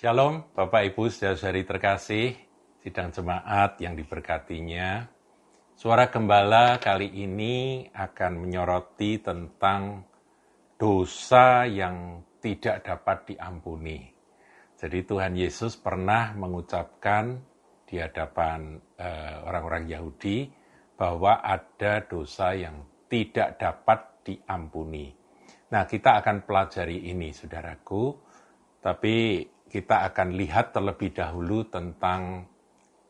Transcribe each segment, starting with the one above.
Shalom Bapak Ibu saudari terkasih, sidang jemaat yang diberkatinya. Suara gembala kali ini akan menyoroti tentang dosa yang tidak dapat diampuni. Jadi Tuhan Yesus pernah mengucapkan di hadapan uh, orang-orang Yahudi bahwa ada dosa yang tidak dapat diampuni. Nah, kita akan pelajari ini, saudaraku, tapi kita akan lihat terlebih dahulu tentang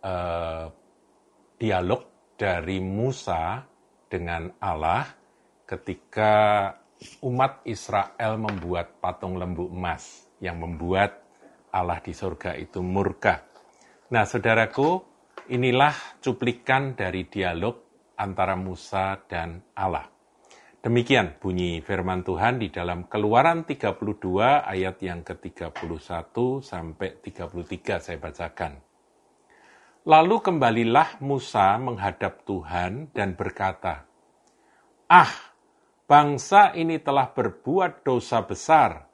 uh, dialog dari Musa dengan Allah ketika umat Israel membuat patung lembu emas yang membuat Allah di surga itu murka. Nah, saudaraku, inilah cuplikan dari dialog antara Musa dan Allah. Demikian bunyi firman Tuhan di dalam Keluaran 32 ayat yang ke-31 sampai 33 saya bacakan. Lalu kembalilah Musa menghadap Tuhan dan berkata, "Ah, bangsa ini telah berbuat dosa besar,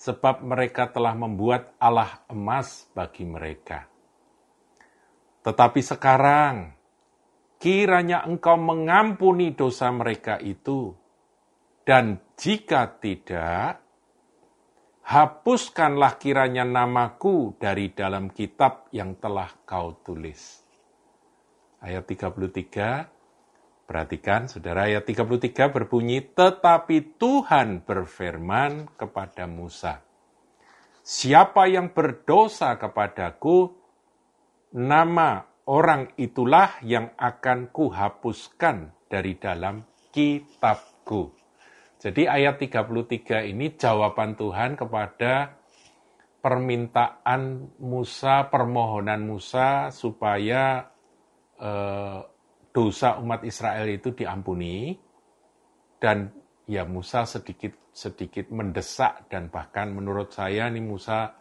sebab mereka telah membuat Allah emas bagi mereka. Tetapi sekarang, kiranya engkau mengampuni dosa mereka itu, dan jika tidak, hapuskanlah kiranya namaku dari dalam kitab yang telah kau tulis. Ayat 33, perhatikan saudara, ayat 33 berbunyi, Tetapi Tuhan berfirman kepada Musa, Siapa yang berdosa kepadaku, nama orang itulah yang akan kuhapuskan dari dalam kitabku. Jadi ayat 33 ini jawaban Tuhan kepada permintaan Musa, permohonan Musa supaya eh, dosa umat Israel itu diampuni. Dan ya Musa sedikit sedikit mendesak dan bahkan menurut saya ini Musa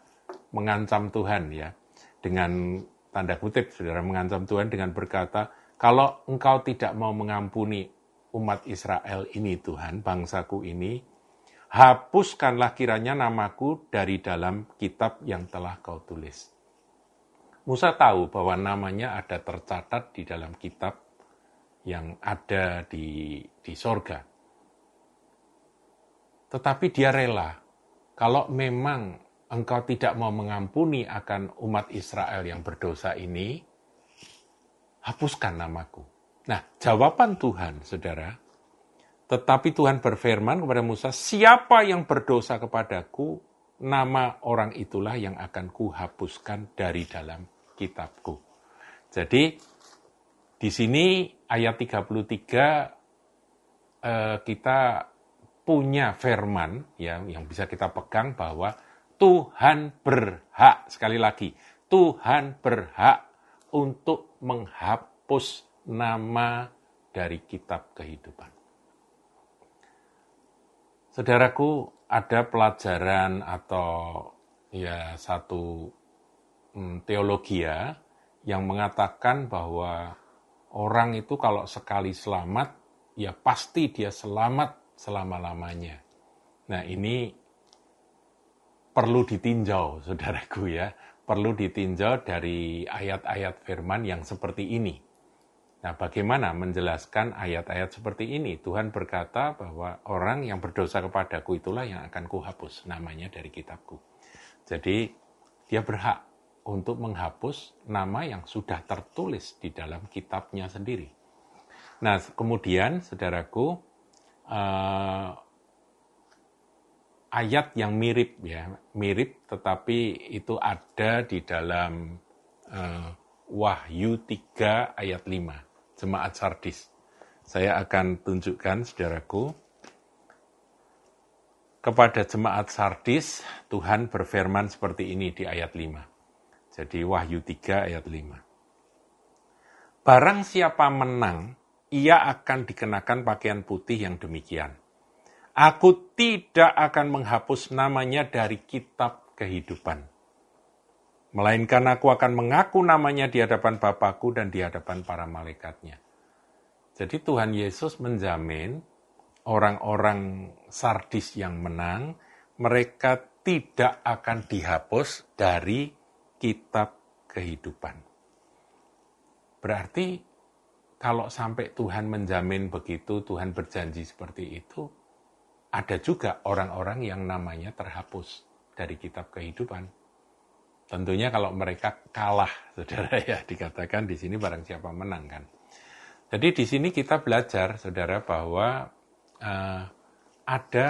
mengancam Tuhan ya. Dengan tanda kutip saudara mengancam Tuhan dengan berkata kalau engkau tidak mau mengampuni umat Israel ini Tuhan, bangsaku ini, hapuskanlah kiranya namaku dari dalam kitab yang telah kau tulis. Musa tahu bahwa namanya ada tercatat di dalam kitab yang ada di, di sorga. Tetapi dia rela, kalau memang engkau tidak mau mengampuni akan umat Israel yang berdosa ini, hapuskan namaku. Nah, jawaban Tuhan, saudara, tetapi Tuhan berfirman kepada Musa, siapa yang berdosa kepadaku, nama orang itulah yang akan kuhapuskan dari dalam kitabku. Jadi, di sini ayat 33 eh, kita punya firman ya yang bisa kita pegang bahwa Tuhan berhak sekali lagi Tuhan berhak untuk menghapus nama dari kitab kehidupan. Saudaraku, ada pelajaran atau ya satu hmm, teologi ya yang mengatakan bahwa orang itu kalau sekali selamat, ya pasti dia selamat selama-lamanya. Nah ini perlu ditinjau, saudaraku ya. Perlu ditinjau dari ayat-ayat firman yang seperti ini. Nah, bagaimana menjelaskan ayat-ayat seperti ini? Tuhan berkata bahwa orang yang berdosa kepadaku itulah yang akan kuhapus namanya dari kitabku. Jadi, dia berhak untuk menghapus nama yang sudah tertulis di dalam kitabnya sendiri. Nah, kemudian, saudaraku, uh, ayat yang mirip ya, mirip tetapi itu ada di dalam uh, Wahyu 3 ayat 5 jemaat Sardis. Saya akan tunjukkan, saudaraku, kepada jemaat Sardis, Tuhan berfirman seperti ini di ayat 5. Jadi Wahyu 3 ayat 5. Barang siapa menang, ia akan dikenakan pakaian putih yang demikian. Aku tidak akan menghapus namanya dari kitab kehidupan Melainkan aku akan mengaku namanya di hadapan Bapakku dan di hadapan para malaikatnya. Jadi Tuhan Yesus menjamin orang-orang sardis yang menang, mereka tidak akan dihapus dari kitab kehidupan. Berarti kalau sampai Tuhan menjamin begitu, Tuhan berjanji seperti itu, ada juga orang-orang yang namanya terhapus dari kitab kehidupan. Tentunya kalau mereka kalah, saudara ya, dikatakan di sini barang siapa menang kan. Jadi di sini kita belajar, saudara, bahwa uh, ada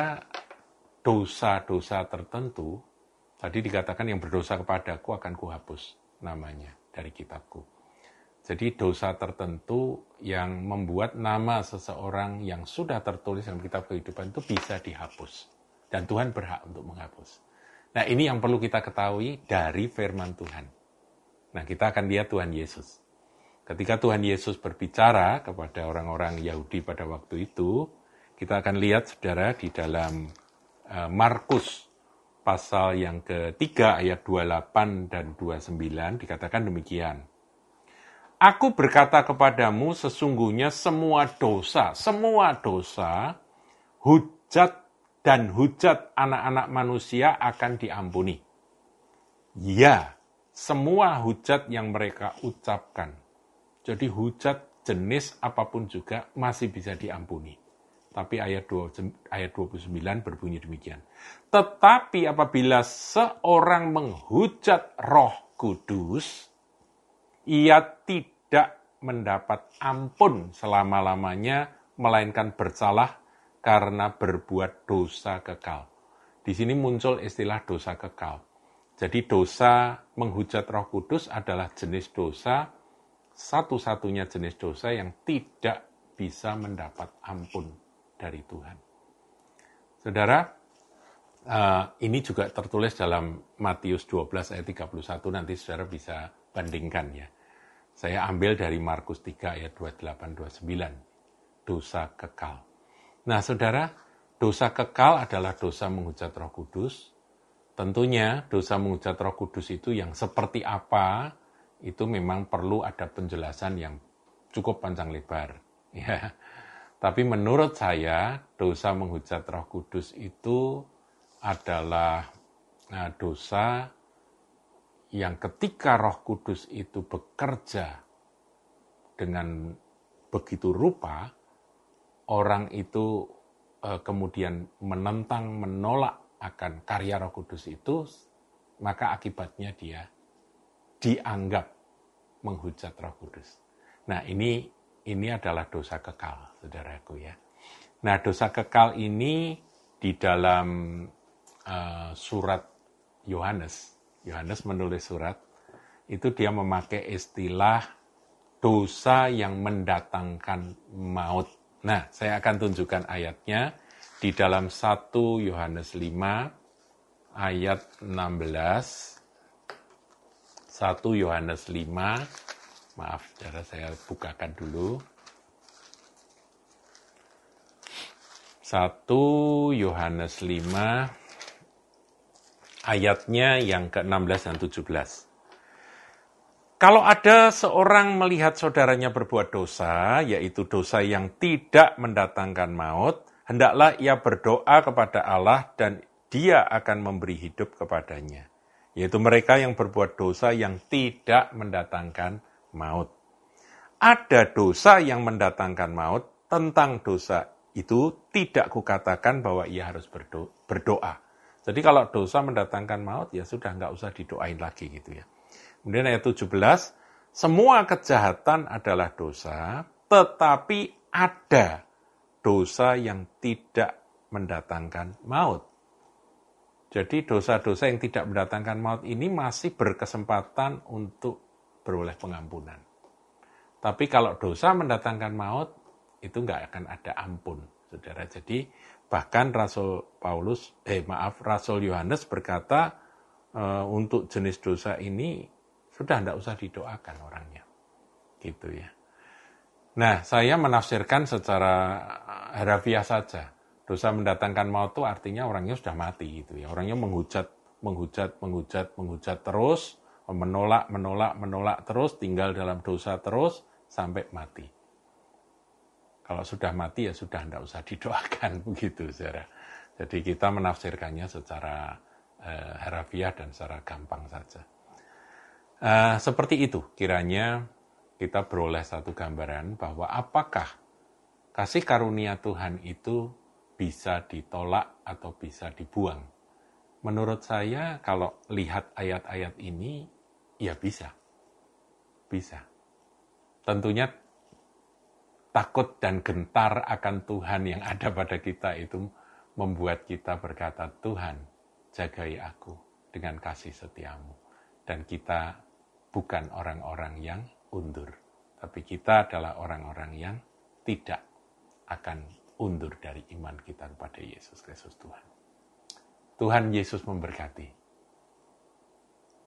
dosa-dosa tertentu. Tadi dikatakan yang berdosa kepadaku akan kuhapus namanya dari kitabku. Jadi dosa tertentu yang membuat nama seseorang yang sudah tertulis dalam kitab kehidupan itu bisa dihapus. Dan Tuhan berhak untuk menghapus. Nah ini yang perlu kita ketahui dari firman Tuhan. Nah kita akan lihat Tuhan Yesus. Ketika Tuhan Yesus berbicara kepada orang-orang Yahudi pada waktu itu, kita akan lihat saudara di dalam uh, Markus pasal yang ketiga ayat 28 dan 29 dikatakan demikian. Aku berkata kepadamu sesungguhnya semua dosa, semua dosa, hujat dan hujat anak-anak manusia akan diampuni. Ya, semua hujat yang mereka ucapkan. Jadi hujat jenis apa pun juga masih bisa diampuni. Tapi ayat 2, ayat 29 berbunyi demikian. Tetapi apabila seorang menghujat Roh Kudus, ia tidak mendapat ampun selama-lamanya melainkan bersalah karena berbuat dosa kekal. Di sini muncul istilah dosa kekal. Jadi dosa menghujat roh kudus adalah jenis dosa, satu-satunya jenis dosa yang tidak bisa mendapat ampun dari Tuhan. Saudara, uh, ini juga tertulis dalam Matius 12 ayat 31, nanti saudara bisa bandingkan ya. Saya ambil dari Markus 3 ayat 28-29, dosa kekal. Nah, saudara, dosa kekal adalah dosa menghujat Roh Kudus. Tentunya dosa menghujat Roh Kudus itu yang seperti apa itu memang perlu ada penjelasan yang cukup panjang lebar. Ya. Tapi menurut saya dosa menghujat Roh Kudus itu adalah nah, dosa yang ketika Roh Kudus itu bekerja dengan begitu rupa, orang itu uh, kemudian menentang, menolak akan karya Roh Kudus itu, maka akibatnya dia dianggap menghujat Roh Kudus. Nah, ini ini adalah dosa kekal, saudaraku ya. Nah, dosa kekal ini di dalam uh, surat Yohanes, Yohanes menulis surat, itu dia memakai istilah dosa yang mendatangkan maut. Nah, saya akan tunjukkan ayatnya di dalam 1 Yohanes 5 ayat 16. 1 Yohanes 5, maaf, cara saya bukakan dulu. 1 Yohanes 5 ayatnya yang ke-16 dan 17. Kalau ada seorang melihat saudaranya berbuat dosa, yaitu dosa yang tidak mendatangkan maut, hendaklah ia berdoa kepada Allah dan dia akan memberi hidup kepadanya. Yaitu mereka yang berbuat dosa yang tidak mendatangkan maut. Ada dosa yang mendatangkan maut, tentang dosa itu tidak kukatakan bahwa ia harus berdoa. Jadi kalau dosa mendatangkan maut, ya sudah nggak usah didoain lagi gitu ya. Kemudian ayat 17, semua kejahatan adalah dosa, tetapi ada dosa yang tidak mendatangkan maut. Jadi dosa-dosa yang tidak mendatangkan maut ini masih berkesempatan untuk beroleh pengampunan. Tapi kalau dosa mendatangkan maut, itu nggak akan ada ampun, saudara. Jadi bahkan Rasul Paulus, eh maaf, Rasul Yohanes berkata e, untuk jenis dosa ini sudah tidak usah didoakan orangnya. Gitu ya. Nah, saya menafsirkan secara harafiah saja. Dosa mendatangkan maut itu artinya orangnya sudah mati gitu ya. Orangnya menghujat, menghujat, menghujat, menghujat terus, menolak, menolak, menolak terus, tinggal dalam dosa terus sampai mati. Kalau sudah mati ya sudah tidak usah didoakan begitu, saudara. Jadi kita menafsirkannya secara uh, harafiah dan secara gampang saja. Uh, seperti itu kiranya kita beroleh satu gambaran bahwa apakah kasih karunia Tuhan itu bisa ditolak atau bisa dibuang. Menurut saya kalau lihat ayat-ayat ini, ya bisa. Bisa. Tentunya takut dan gentar akan Tuhan yang ada pada kita itu membuat kita berkata, Tuhan, jagai aku dengan kasih setiamu. Dan kita bukan orang-orang yang undur. Tapi kita adalah orang-orang yang tidak akan undur dari iman kita kepada Yesus Kristus Tuhan. Tuhan Yesus memberkati.